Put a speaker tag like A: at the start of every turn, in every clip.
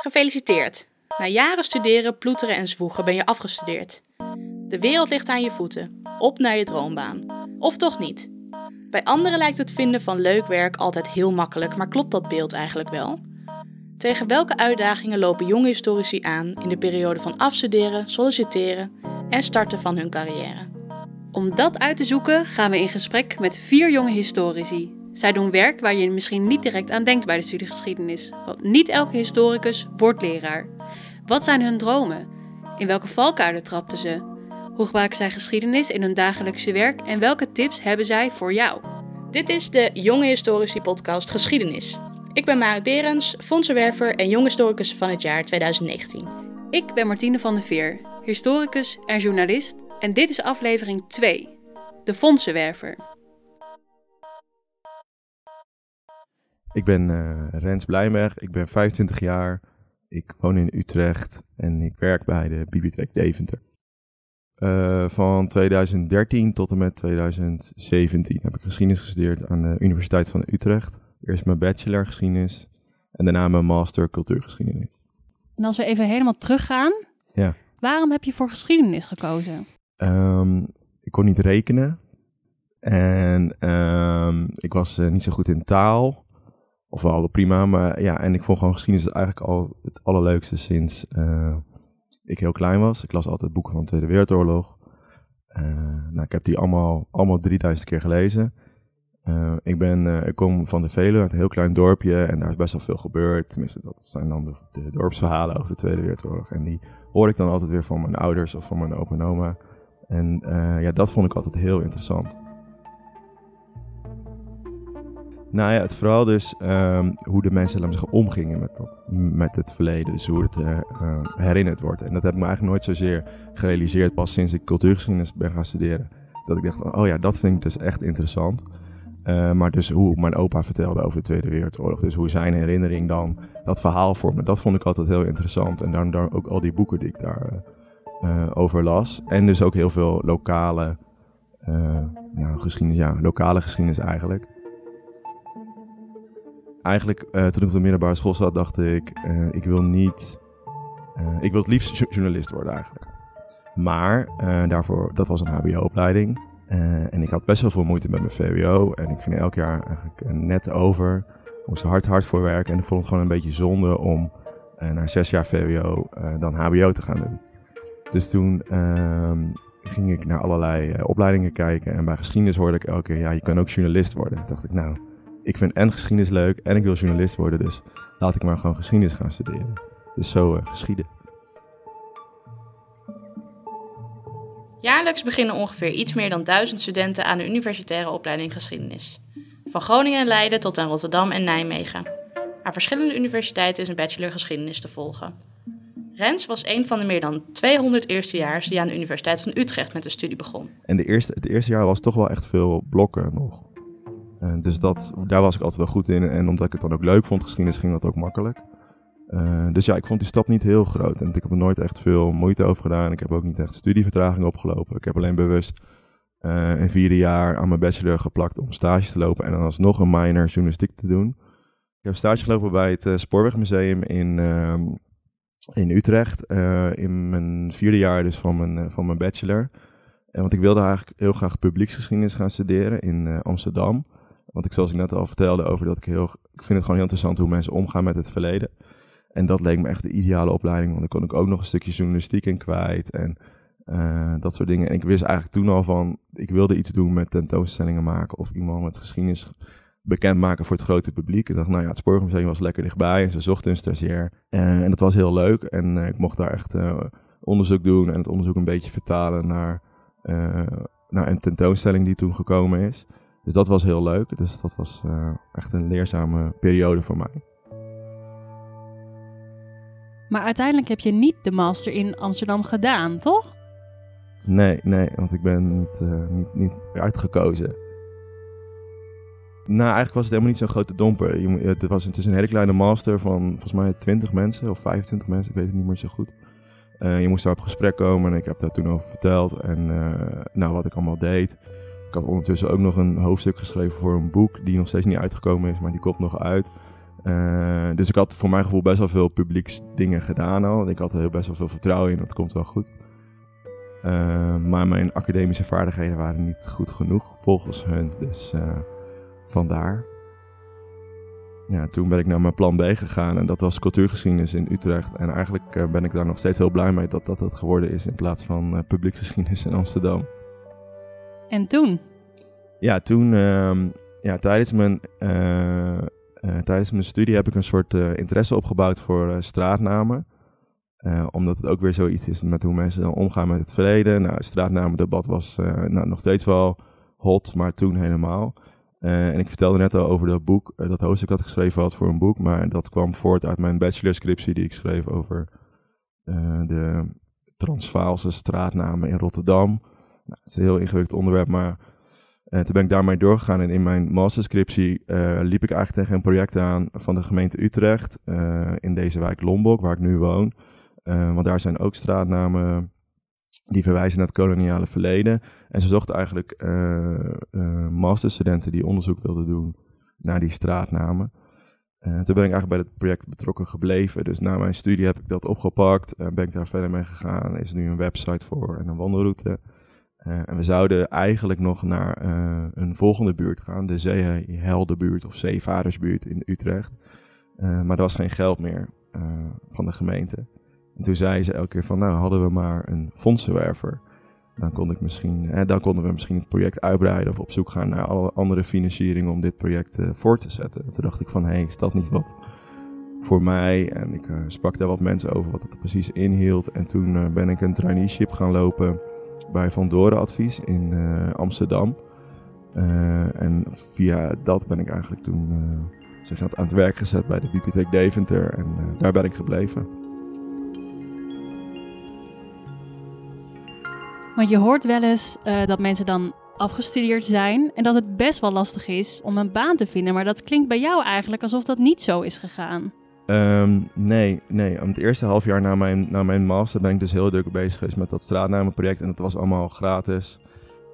A: Gefeliciteerd! Na jaren studeren, ploeteren en zwoegen ben je afgestudeerd. De wereld ligt aan je voeten. Op naar je droombaan. Of toch niet? Bij anderen lijkt het vinden van leuk werk altijd heel makkelijk, maar klopt dat beeld eigenlijk wel? Tegen welke uitdagingen lopen jonge historici aan in de periode van afstuderen, solliciteren en starten van hun carrière?
B: Om dat uit te zoeken gaan we in gesprek met vier jonge historici. Zij doen werk waar je misschien niet direct aan denkt bij de studiegeschiedenis. Want niet elke historicus wordt leraar. Wat zijn hun dromen? In welke valkuilen trapten ze? Hoe gebruiken zij geschiedenis in hun dagelijkse werk en welke tips hebben zij voor jou?
A: Dit is de Jonge Historici podcast Geschiedenis. Ik ben Marit Berens, fondsenwerver en jong historicus van het jaar 2019.
B: Ik ben Martine van der Veer, historicus en journalist en dit is aflevering 2, de fondsenwerver.
C: Ik ben uh, Rens Blijnberg, ik ben 25 jaar, ik woon in Utrecht en ik werk bij de Bibliotheek Deventer. Uh, van 2013 tot en met 2017 heb ik geschiedenis gestudeerd aan de Universiteit van Utrecht. Eerst mijn bachelor geschiedenis en daarna mijn master cultuurgeschiedenis.
B: En als we even helemaal teruggaan,
C: ja.
B: waarom heb je voor geschiedenis gekozen?
C: Um, ik kon niet rekenen en um, ik was uh, niet zo goed in taal. Of wel prima, maar ja, en ik vond gewoon geschiedenis eigenlijk al het allerleukste sinds uh, ik heel klein was. Ik las altijd boeken van de Tweede Wereldoorlog. Uh, nou, ik heb die allemaal, allemaal 3000 keer gelezen. Ik, ben, ik kom van de Veluwe, uit een heel klein dorpje en daar is best wel veel gebeurd. Tenminste, dat zijn dan de, de dorpsverhalen over de Tweede Wereldoorlog. En die hoor ik dan altijd weer van mijn ouders of van mijn opa en oma. En ja, dat vond ik altijd heel interessant. Nou ja, het vooral dus um, hoe de mensen laten zeggen, omgingen met, dat, met het verleden. Dus hoe het uh, uh, herinnerd wordt. En dat heb ik me eigenlijk nooit zozeer gerealiseerd pas sinds ik cultuurgeschiedenis ben gaan studeren. Dat ik dacht, oh ja, dat vind ik dus echt interessant. Maar dus hoe mijn opa vertelde over de Tweede Wereldoorlog. Dus hoe zijn herinnering dan, dat verhaal voor me. Dat vond ik altijd heel interessant. En daarom, daarom ook al die boeken die ik daar over las. En dus ook heel veel lokale, nou, geschiedenis, ja, lokale geschiedenis eigenlijk eigenlijk, uh, toen ik op de middelbare school zat, dacht ik, uh, ik wil niet, uh, ik wil het liefst journalist worden eigenlijk. Maar daarvoor, dat was een hbo-opleiding. en ik had best wel veel moeite met mijn VWO. En ik ging elk jaar eigenlijk net over. Moest er hard, hard voor werken. En ik vond het gewoon een beetje zonde om na zes jaar VWO dan HBO te gaan doen. Dus toen ehm, ging ik naar allerlei opleidingen kijken. En bij geschiedenis hoorde ik elke keer, ja, je kan ook journalist worden. Toen dacht ik, nou, ik vind en geschiedenis leuk en ik wil journalist worden, dus laat ik maar gewoon geschiedenis gaan studeren. Dus zo uh, geschieden.
A: Jaarlijks beginnen ongeveer iets meer dan duizend studenten aan de universitaire opleiding geschiedenis. Van Groningen en Leiden tot aan Rotterdam en Nijmegen. Aan verschillende universiteiten is een bachelor geschiedenis te volgen. Rens was een van de meer dan 200 eerstejaars die aan de Universiteit van Utrecht met de studie begon.
C: En de eerste, het eerste jaar was toch wel echt veel blokken nog. Uh, dus dat, daar was ik altijd wel goed in. En omdat ik het dan ook leuk vond, geschiedenis, ging dat ook makkelijk. Uh, dus ja, ik vond die stap niet heel groot. En ik heb er nooit echt veel moeite over gedaan. Ik heb ook niet echt studievertraging opgelopen. Ik heb alleen bewust uh, een vierde jaar aan mijn bachelor geplakt om stage te lopen. En dan alsnog een minor journalistiek te doen. Ik heb stage gelopen bij het Spoorwegmuseum in, ehm, in Utrecht. in mijn vierde jaar dus van mijn, van mijn bachelor. En want ik wilde eigenlijk heel graag publieksgeschiedenis gaan studeren in Amsterdam. Want ik, zoals ik net al vertelde over dat ik heel, ik vind het gewoon heel interessant hoe mensen omgaan met het verleden. En dat leek me echt de ideale opleiding, want dan kon ik ook nog een stukje journalistiek in kwijt en dat soort dingen. En ik wist eigenlijk toen al van, ik wilde iets doen met tentoonstellingen maken of iemand met geschiedenis bekendmaken voor het grote publiek. Ik dacht, nou ja, het Spoormuseum was lekker dichtbij en ze zochten een stagiair. Uh, en dat was heel leuk en uh, ik mocht daar echt onderzoek doen en het onderzoek een beetje vertalen naar, naar een tentoonstelling die toen gekomen is. Dus dat was heel leuk. Dus dat was echt een leerzame periode voor mij.
B: Maar uiteindelijk heb je niet de master in Amsterdam gedaan, toch?
C: Nee, nee, want ik ben niet, niet, niet uitgekozen. Nou, eigenlijk was het helemaal niet zo'n grote domper. Je, het, was, het is een hele kleine master van volgens mij 20 mensen of 25 mensen, ik weet het niet meer zo goed. Uh, je moest daar op gesprek komen en ik heb daar toen over verteld en uh, nou, wat ik allemaal deed. ik had ondertussen ook nog een hoofdstuk geschreven voor een boek die nog steeds niet uitgekomen is, maar die komt nog uit. Uh, dus ik had voor mijn gevoel best wel veel publieksdingen gedaan al. Ik had er heel best wel veel vertrouwen in, dat komt wel goed. Maar mijn academische vaardigheden waren niet goed genoeg volgens hun. Dus vandaar. Ja, toen ben ik naar mijn plan B gegaan en dat was cultuurgeschiedenis in Utrecht. En eigenlijk ben ik daar nog steeds heel blij mee dat dat het geworden is in plaats van publieksgeschiedenis in Amsterdam.
B: En toen?
C: Ja, toen, uh, ja, tijdens mijn, uh, uh, tijdens mijn studie heb ik een soort uh, interesse opgebouwd voor straatnamen. omdat het ook weer zoiets is met hoe mensen dan omgaan met het verleden. Nou, het straatnamendebat was nou, nog steeds wel hot, maar toen helemaal. En ik vertelde net al over dat boek, dat hoofdstuk had geschreven had voor een boek. Maar dat kwam voort uit mijn bachelorscriptie die ik schreef over de Transvaalse straatnamen in Rotterdam. Nou, het is een heel ingewikkeld onderwerp, maar toen ben ik daarmee doorgegaan. En in mijn masterscriptie liep ik eigenlijk tegen een project aan van de gemeente Utrecht in deze wijk Lombok, waar ik nu woon. want daar zijn ook straatnamen die verwijzen naar het koloniale verleden. En ze zochten eigenlijk masterstudenten die onderzoek wilden doen naar die straatnamen. toen ben ik eigenlijk bij het project betrokken gebleven. Dus na mijn studie heb ik dat opgepakt. en ben ik daar verder mee gegaan. Er is nu een website voor en een wandelroute. Uh, en we zouden eigenlijk nog naar uh, een volgende buurt gaan, de Zeeheldenbuurt of Zeevadersbuurt in Utrecht. Uh, maar er was geen geld meer van de gemeente. En toen zeiden ze elke keer van, nou hadden we maar een fondsenwerver. Dan, kon ik misschien, dan konden we misschien het project uitbreiden of op zoek gaan naar alle andere financieringen om dit project voort te zetten. En toen dacht ik van, hé, hey, is dat niet wat voor mij? En ik sprak daar wat mensen over wat het precies inhield. En toen ben ik een traineeship gaan lopen bij Van Doren Advies in uh, Amsterdam. Uh, en via dat ben ik eigenlijk toen uh, zeg dat, aan het werk gezet bij de Bibliotheek Deventer. En daar ben ik gebleven.
B: Want je hoort wel eens dat mensen dan afgestudeerd zijn en dat het best wel lastig is om een baan te vinden. Maar dat klinkt bij jou eigenlijk alsof dat niet zo is gegaan.
C: Um, nee, nee. Het eerste half jaar na mijn, na mijn master ben ik dus heel druk bezig geweest met dat straatnamenproject. En dat was allemaal gratis.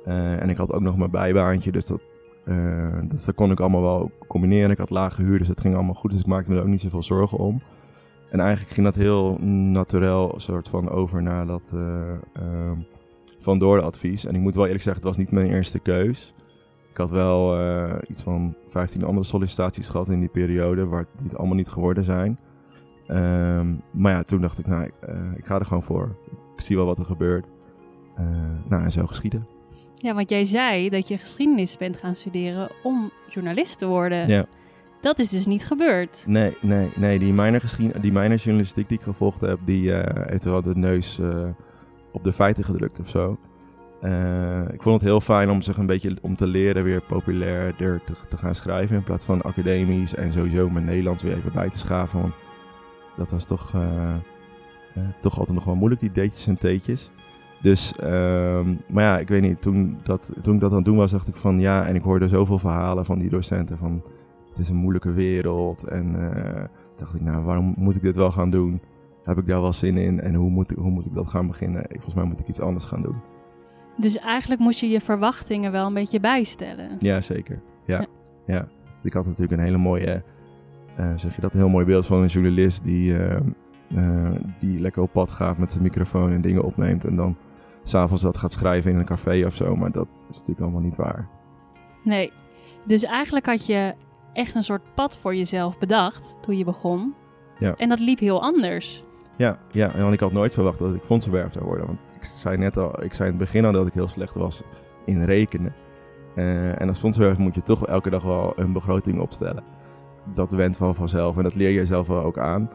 C: Uh, en ik had ook nog mijn bijbaantje, dus dat, uh, dus dat kon ik allemaal wel combineren. Ik had lage huur, dus het ging allemaal goed. Dus ik maakte me er ook niet zoveel zorgen om. En eigenlijk ging dat heel natuurlijk soort van over naar dat uh, Van Door advies. En ik moet wel eerlijk zeggen, het was niet mijn eerste keus. Ik had wel uh, iets van 15 andere sollicitaties gehad in die periode, waar die het allemaal niet geworden zijn. Um, maar ja, toen dacht ik, nou, uh, ik ga er gewoon voor. Ik zie wel wat er gebeurt. Uh, nou, en zo geschieden.
B: Ja, want jij zei dat je geschiedenis bent gaan studeren om journalist te worden.
C: Ja.
B: Dat is dus niet gebeurd.
C: Nee, nee, nee. Die minor, die minor journalistiek die ik gevolgd heb, die heeft wel de neus op de feiten gedrukt of zo. Uh, ik vond het heel fijn om zich een beetje om te leren weer populairder te, te, gaan schrijven in plaats van academisch en sowieso mijn Nederlands weer even bij te schaven. Want dat was toch, uh, uh, toch altijd nog wel moeilijk, die deetjes en teetjes. Dus, ehm, maar ja, ik weet niet, toen, dat, toen ik dat aan het doen was, dacht ik van ja, en ik hoorde zoveel verhalen van die docenten van het is een moeilijke wereld. En dacht ik, nou, waarom moet ik dit wel gaan doen? Heb ik daar wel zin in en hoe moet, hoe moet ik dat gaan beginnen? Volgens mij moet ik iets anders gaan doen.
B: Dus eigenlijk moest je je verwachtingen wel een beetje bijstellen.
C: Ja, zeker. Ja, ja. ja. Ik had natuurlijk een hele mooie, uh, zeg je dat, een heel mooi beeld van een journalist die, uh, uh, die lekker op pad gaat met zijn microfoon en dingen opneemt. En dan s'avonds dat gaat schrijven in een café of zo. Maar dat is natuurlijk allemaal niet waar.
B: Nee. Dus eigenlijk had je echt een soort pad voor jezelf bedacht toen je begon.
C: Ja.
B: En dat liep heel anders.
C: Ja, ja, want ik had nooit verwacht dat ik fondsenwerf zou worden. Want ik zei net al, ik zei in het begin al dat ik heel slecht was in rekenen. Uh, en als fondsenwerver moet je toch elke dag wel een begroting opstellen. Dat went wel vanzelf en dat leer je zelf wel ook aan.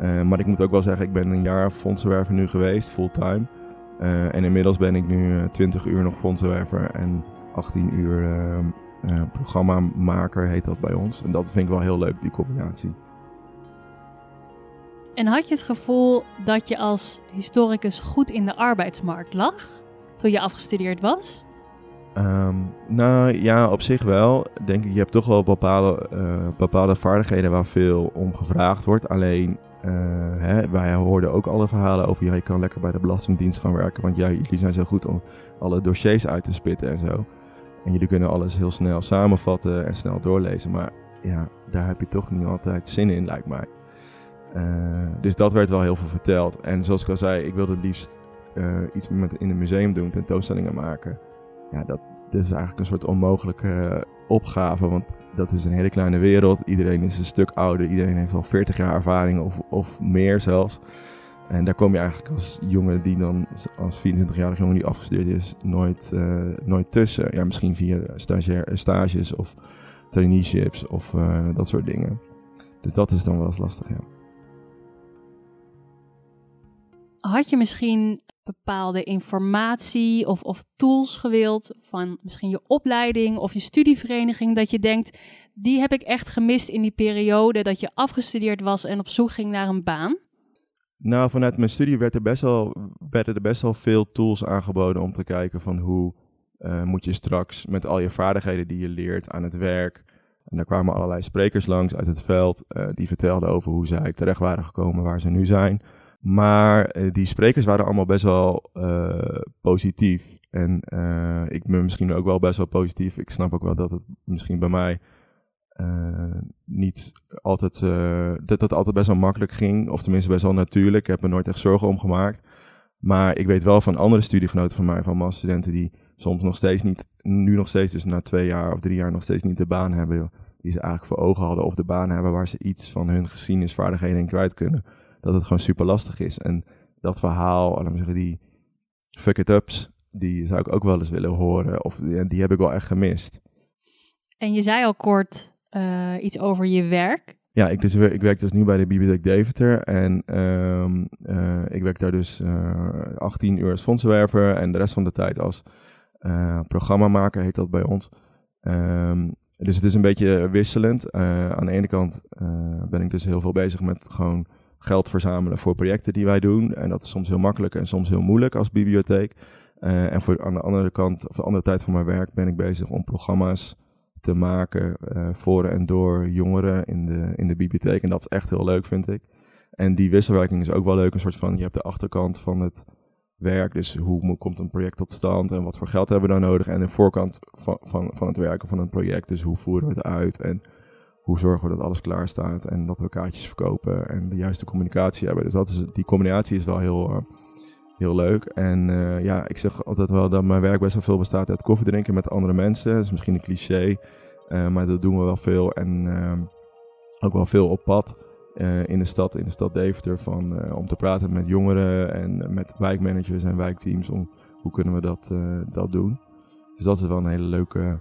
C: Uh, maar ik moet ook wel zeggen, ik ben een jaar fondsenwerver nu geweest, fulltime. Uh, en inmiddels ben ik nu 20 uur nog fondsenwerver en 18 uur programmamaker heet dat bij ons. En dat vind ik wel heel leuk, die combinatie.
B: En had je het gevoel dat je als historicus goed in de arbeidsmarkt lag toen je afgestudeerd was?
C: Um, nou ja, op zich wel. Denk ik, je hebt toch wel bepaalde, uh, bepaalde vaardigheden waar veel om gevraagd wordt. Alleen, uh, hè, wij hoorden ook alle verhalen over, ja, je kan lekker bij de Belastingdienst gaan werken, want ja, jullie zijn zo goed om alle dossiers uit te spitten en zo. En jullie kunnen alles heel snel samenvatten en snel doorlezen. Maar ja, daar heb je toch niet altijd zin in, lijkt mij. Uh, dus dat werd wel heel veel verteld. En zoals ik al zei, ik wilde het liefst uh, iets met in een museum doen, tentoonstellingen maken. Ja, dat, is eigenlijk een soort onmogelijke opgave, want dat is een hele kleine wereld. Iedereen is een stuk ouder, iedereen heeft al 40 jaar ervaring of, of meer zelfs. En daar kom je eigenlijk als jongen die dan, als 24-jarig jongen die afgestudeerd is, nooit, nooit tussen. Ja, misschien via stagiair, stages of traineeships of dat soort dingen. Dus dat is dan wel eens lastig, ja.
B: Had je misschien bepaalde informatie of, of tools gewild van misschien je opleiding of je studievereniging, dat je denkt, die heb ik echt gemist in die periode dat je afgestudeerd was en op zoek ging naar een baan?
C: Nou, vanuit mijn studie werd er best wel, werden er best wel veel tools aangeboden om te kijken van hoe uh, moet je straks met al je vaardigheden die je leert aan het werk. En daar kwamen allerlei sprekers langs uit het veld uh, die vertelden over hoe zij terecht waren gekomen waar ze nu zijn. Maar uh, die sprekers waren allemaal best wel positief. En ik ben misschien ook wel best wel positief. Ik snap ook wel dat het misschien bij mij niet altijd, dat dat altijd best wel makkelijk ging, of tenminste best wel natuurlijk. Ik heb er nooit echt zorgen om gemaakt. Maar ik weet wel van andere studiegenoten van mij, van masterstudenten, die soms nog steeds niet, nu nog steeds, dus na twee jaar of drie jaar nog steeds niet de baan hebben die ze eigenlijk voor ogen hadden, of de baan hebben waar ze iets van hun geschiedenisvaardigheden in kwijt kunnen. Dat het gewoon super lastig is. En dat verhaal, laten we zeggen, die fuck it ups, die zou ik ook wel eens willen horen, of die, die heb ik wel echt gemist.
B: En je zei al kort, uh, iets over je werk.
C: Ja, ik, dus, ik werk dus nu bij de Bibliotheek Deventer en um, uh, ik werk daar dus uh, 18 uur als fondsenwerver en de rest van de tijd als programmamaker heet dat bij ons. Um, dus het is een beetje wisselend. aan de ene kant ben ik dus heel veel bezig met gewoon geld verzamelen voor projecten die wij doen. En dat is soms heel makkelijk en soms heel moeilijk als bibliotheek. en voor, aan de andere kant, of de andere tijd van mijn werk, ben ik bezig om programma's te maken uh, voor en door jongeren in de, in de bibliotheek. En dat is echt heel leuk, vind ik. En die wisselwerking is ook wel leuk. Een soort van, je hebt de achterkant van het werk. Dus hoe komt een project tot stand en wat voor geld hebben we dan nodig? En de voorkant van, van, van het werken van een project. Dus hoe voeren we het uit en hoe zorgen we dat alles klaar staat en dat we kaartjes verkopen en de juiste communicatie hebben. Dus dat is, die combinatie is wel heel, uh, heel leuk. En uh, ja, ik zeg altijd wel dat mijn werk best wel veel bestaat uit koffie drinken met andere mensen. Dat is misschien een cliché, uh, maar dat doen we wel veel. En uh, ook wel veel op pad in de stad, in de stad Deventer, van, om te praten met jongeren en met wijkmanagers en wijkteams. Om hoe kunnen we dat, dat doen. Dus dat is wel een hele leuke,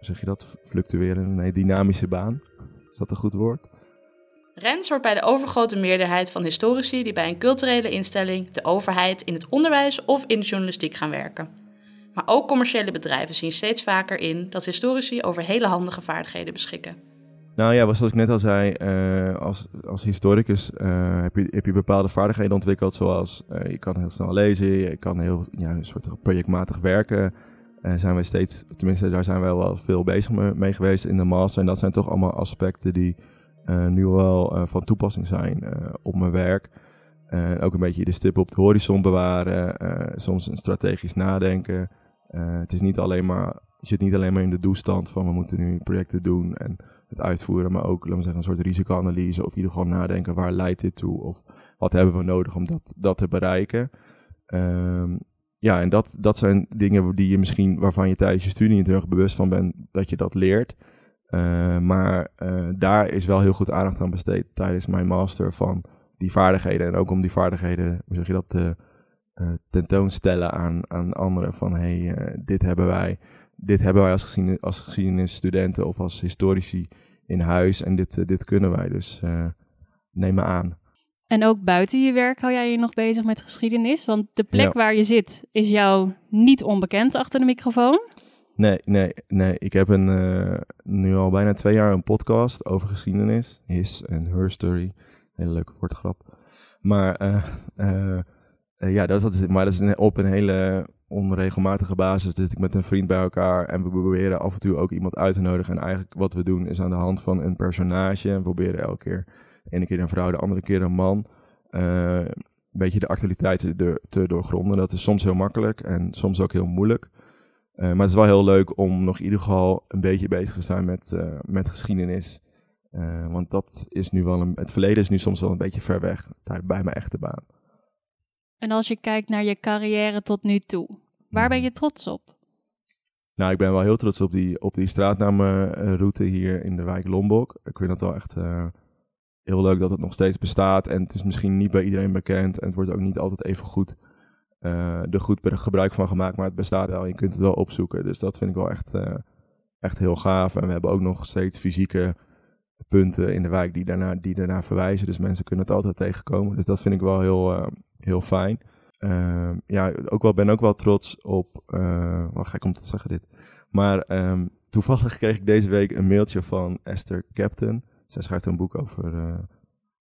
C: zeg je dat, fluctuerende, nee, dynamische baan. Is dat een goed woord?
A: Rens hoort bij de overgrote meerderheid van historici die bij een culturele instelling, de overheid, in het onderwijs of in de journalistiek gaan werken. Maar ook commerciële bedrijven zien steeds vaker in dat historici over hele handige vaardigheden beschikken.
C: Nou ja, zoals ik net al zei, uh, als, als historicus uh, heb, je, heb je bepaalde vaardigheden ontwikkeld, zoals uh, je kan heel snel lezen, je kan heel ja, een soort projectmatig werken. Zijn wij steeds, tenminste daar zijn wij wel veel bezig mee geweest in de master. En dat zijn toch allemaal aspecten die uh, nu wel uh, van toepassing zijn uh, op mijn werk. ook een beetje de stip op de horizon bewaren, soms een strategisch nadenken. het is niet alleen maar, je zit niet alleen maar in de doelstand van we moeten nu projecten doen en het uitvoeren, maar ook laten we zeggen, een soort risicoanalyse of ieder geval nadenken waar leidt dit toe of wat hebben we nodig om dat, dat te bereiken. Um, ja, en dat, dat zijn dingen die je misschien, waarvan je tijdens je studie niet heel erg bewust van bent dat je dat leert. Uh, maar uh, daar is wel heel goed aandacht aan besteed tijdens mijn master van die vaardigheden. En ook om die vaardigheden, hoe zeg je dat, te uh, tentoonstellen aan, aan anderen. Van hey, dit hebben wij, dit hebben wij als, geschiedenis, als geschiedenisstudenten of als historici in huis. En dit, dit kunnen wij, dus neem me aan.
B: En ook buiten je werk hou jij je nog bezig met geschiedenis? Want de plek ja. waar je zit is jou niet onbekend achter de microfoon.
C: Nee, nee, nee. Ik heb een, uh, nu al bijna twee jaar een podcast over geschiedenis. His en Her Story. Hele leuke woordgrap. Maar, uh, uh, ja, dat, dat, is, maar dat is op een hele onregelmatige basis. Dus ik met een vriend bij elkaar en we proberen af en toe ook iemand uit te nodigen. En eigenlijk wat we doen is aan de hand van een personage. En we proberen elke keer, de ene keer een vrouw, de andere keer een man. een beetje de actualiteiten te doorgronden. Dat is soms heel makkelijk en soms ook heel moeilijk. Eh, maar het is wel heel leuk om nog in ieder geval een beetje bezig te zijn met, eh, met geschiedenis. Eh, want dat is nu wel een, het verleden is nu soms wel een beetje ver weg daar bij mijn echte baan.
B: En als je kijkt naar je carrière tot nu toe, waar ben je trots op?
C: Nou, ik ben wel heel trots op die, op die straatnamenroute hier in de wijk Lombok. Ik vind het wel echt eh, heel leuk dat het nog steeds bestaat. En het is misschien niet bij iedereen bekend. En het wordt ook niet altijd even goed er goed gebruik van gemaakt. Maar het bestaat wel je kunt het wel opzoeken. Dus dat vind ik wel echt, eh, echt heel gaaf. En we hebben ook nog steeds fysieke punten in de wijk die daarna, die daarna verwijzen. Dus mensen kunnen het altijd tegenkomen. Dus dat vind ik wel heel, eh, heel fijn. Ehm, ja, ook wel, ben ook wel trots op. Uh, ga ik om te zeggen dit? Maar ehm, toevallig kreeg ik deze week een mailtje van Esther Captain. Zij schrijft een boek over, eh,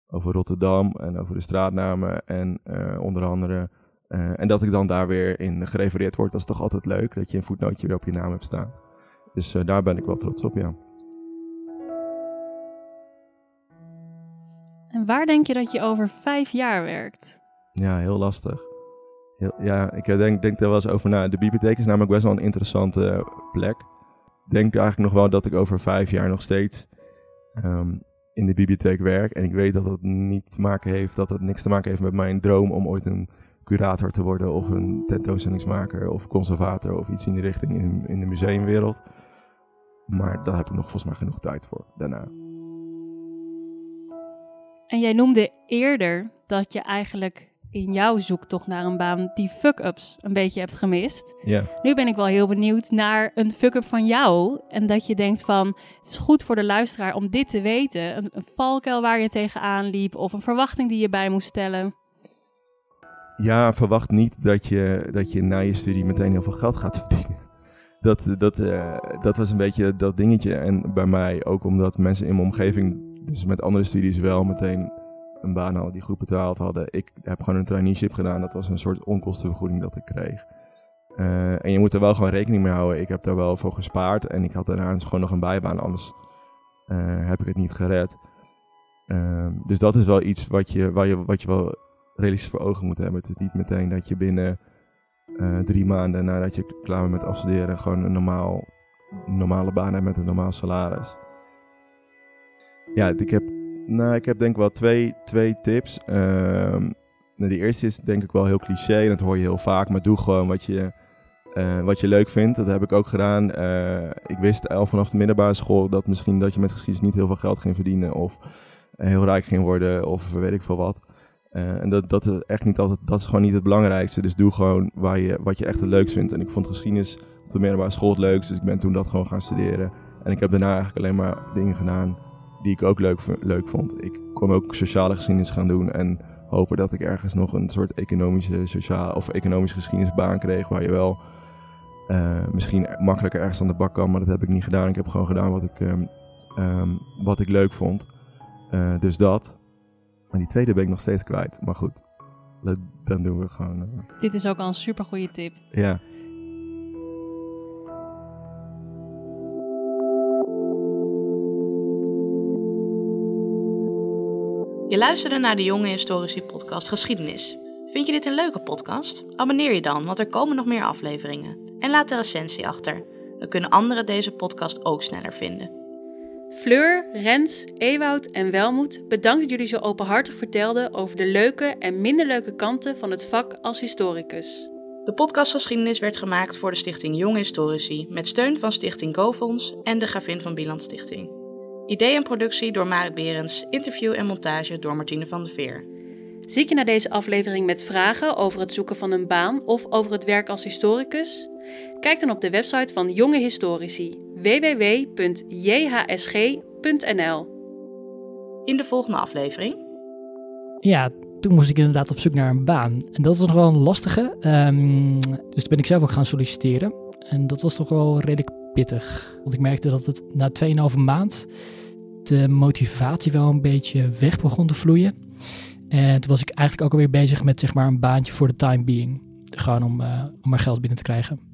C: over Rotterdam en over de straatnamen en eh, onder andere. eh, en dat ik dan daar weer in gerefereerd word, dat is toch altijd leuk. Dat je een voetnootje weer op je naam hebt staan. Dus daar ben ik wel trots op, ja.
B: En waar denk je dat je over vijf jaar werkt?
C: Ja, heel lastig. Heel, ja, ik denk, denk daar wel eens over na. De bibliotheek is namelijk best wel een interessante plek. Ik denk eigenlijk nog wel dat ik over vijf jaar nog steeds ehm, in de bibliotheek werk. En ik weet dat het niet te maken heeft, dat het niks te maken heeft met mijn droom om ooit een curator te worden of een tentoonstellingsmaker of conservator of iets in die richting in, in de museumwereld. Maar daar heb ik nog volgens mij genoeg tijd voor daarna.
B: En jij noemde eerder dat je eigenlijk in jouw zoektocht naar een baan die fuck-ups een beetje hebt gemist.
C: Ja.
B: Nu ben ik wel heel benieuwd naar een fuck-up van jou. En dat je denkt van, het is goed voor de luisteraar om dit te weten. Een, een valkuil waar je tegenaan liep of een verwachting die je bij moest stellen.
C: Ja, verwacht niet dat je, dat je na je studie meteen heel veel geld gaat verdienen. Dat, dat, eh, dat was een beetje dat dingetje. En bij mij ook omdat mensen in mijn omgeving, dus met andere studies, wel meteen een baan hadden die goed betaald hadden. Ik heb gewoon een traineeship gedaan. Dat was een soort onkostenvergoeding dat ik kreeg. Eh, en je moet er wel gewoon rekening mee houden. Ik heb daar wel voor gespaard. En ik had daarna gewoon nog een bijbaan. Anders eh, heb ik het niet gered. Ehm, dus dat is wel iets wat je, waar je, wat je wel realistisch voor ogen moet hebben. Het is niet meteen dat je binnen eh, drie maanden nadat je klaar bent met afstuderen gewoon een normaal, normale baan hebt met een normaal salaris. Ja, ik heb, nou, ik heb denk ik wel twee, twee tips. Ehm, nou, de eerste is denk ik wel heel cliché en dat hoor je heel vaak, maar doe gewoon wat je, eh, wat je leuk vindt. Dat heb ik ook gedaan. Eh, ik wist al vanaf de middelbare school dat misschien dat je met geschiedenis niet heel veel geld ging verdienen of heel rijk ging worden of weet ik veel wat. En dat, dat is echt niet altijd, dat is gewoon niet het belangrijkste. Dus doe gewoon waar je, wat je echt het leukst vindt. En ik vond geschiedenis op de middelbare school het leukst, dus ik ben toen dat gewoon gaan studeren. En ik heb daarna eigenlijk alleen maar dingen gedaan die ik ook leuk, leuk vond. Ik kon ook sociale geschiedenis gaan doen en hopen dat ik ergens nog een soort economische, sociale of economische geschiedenisbaan kreeg waar je wel uh, misschien makkelijker ergens aan de bak kan, maar dat heb ik niet gedaan. Ik heb gewoon gedaan wat ik, um, um, wat ik leuk vond. Uh, dus dat. Maar die tweede ben ik nog steeds kwijt. Maar goed, dan doen we gewoon. Uh...
B: Dit is ook al een super goede tip.
C: Ja.
A: Je luisterde naar de Jonge Historici podcast Geschiedenis. Vind je dit een leuke podcast? Abonneer je dan, want er komen nog meer afleveringen. En laat de recensie achter. Dan kunnen anderen deze podcast ook sneller vinden.
B: Fleur, Rens, Ewoud en Welmoed, bedankt dat jullie zo openhartig vertelden over de leuke en minder leuke kanten van het vak als historicus.
A: De podcast Geschiedenis werd gemaakt voor de Stichting Jonge Historici met steun van Stichting GoFonds en de Gravin van Bieland Stichting. Idee en productie door Marit Berends, interview en montage door Martine van der Veer.
B: Zit je naar deze aflevering met vragen over het zoeken van een baan of over het werk als historicus? Kijk dan op de website van Jonge Historici www.jhsg.nl.
A: In de volgende aflevering.
D: Ja, toen moest ik inderdaad op zoek naar een baan. En dat was nog wel een lastige. Um, dus toen ben ik zelf ook gaan solliciteren. En dat was toch wel redelijk pittig. Want ik merkte dat het na 2,5 maand de motivatie wel een beetje weg begon te vloeien. En toen was ik eigenlijk ook alweer bezig met zeg maar een baantje voor de time being. Gewoon om, uh, om maar geld binnen te krijgen.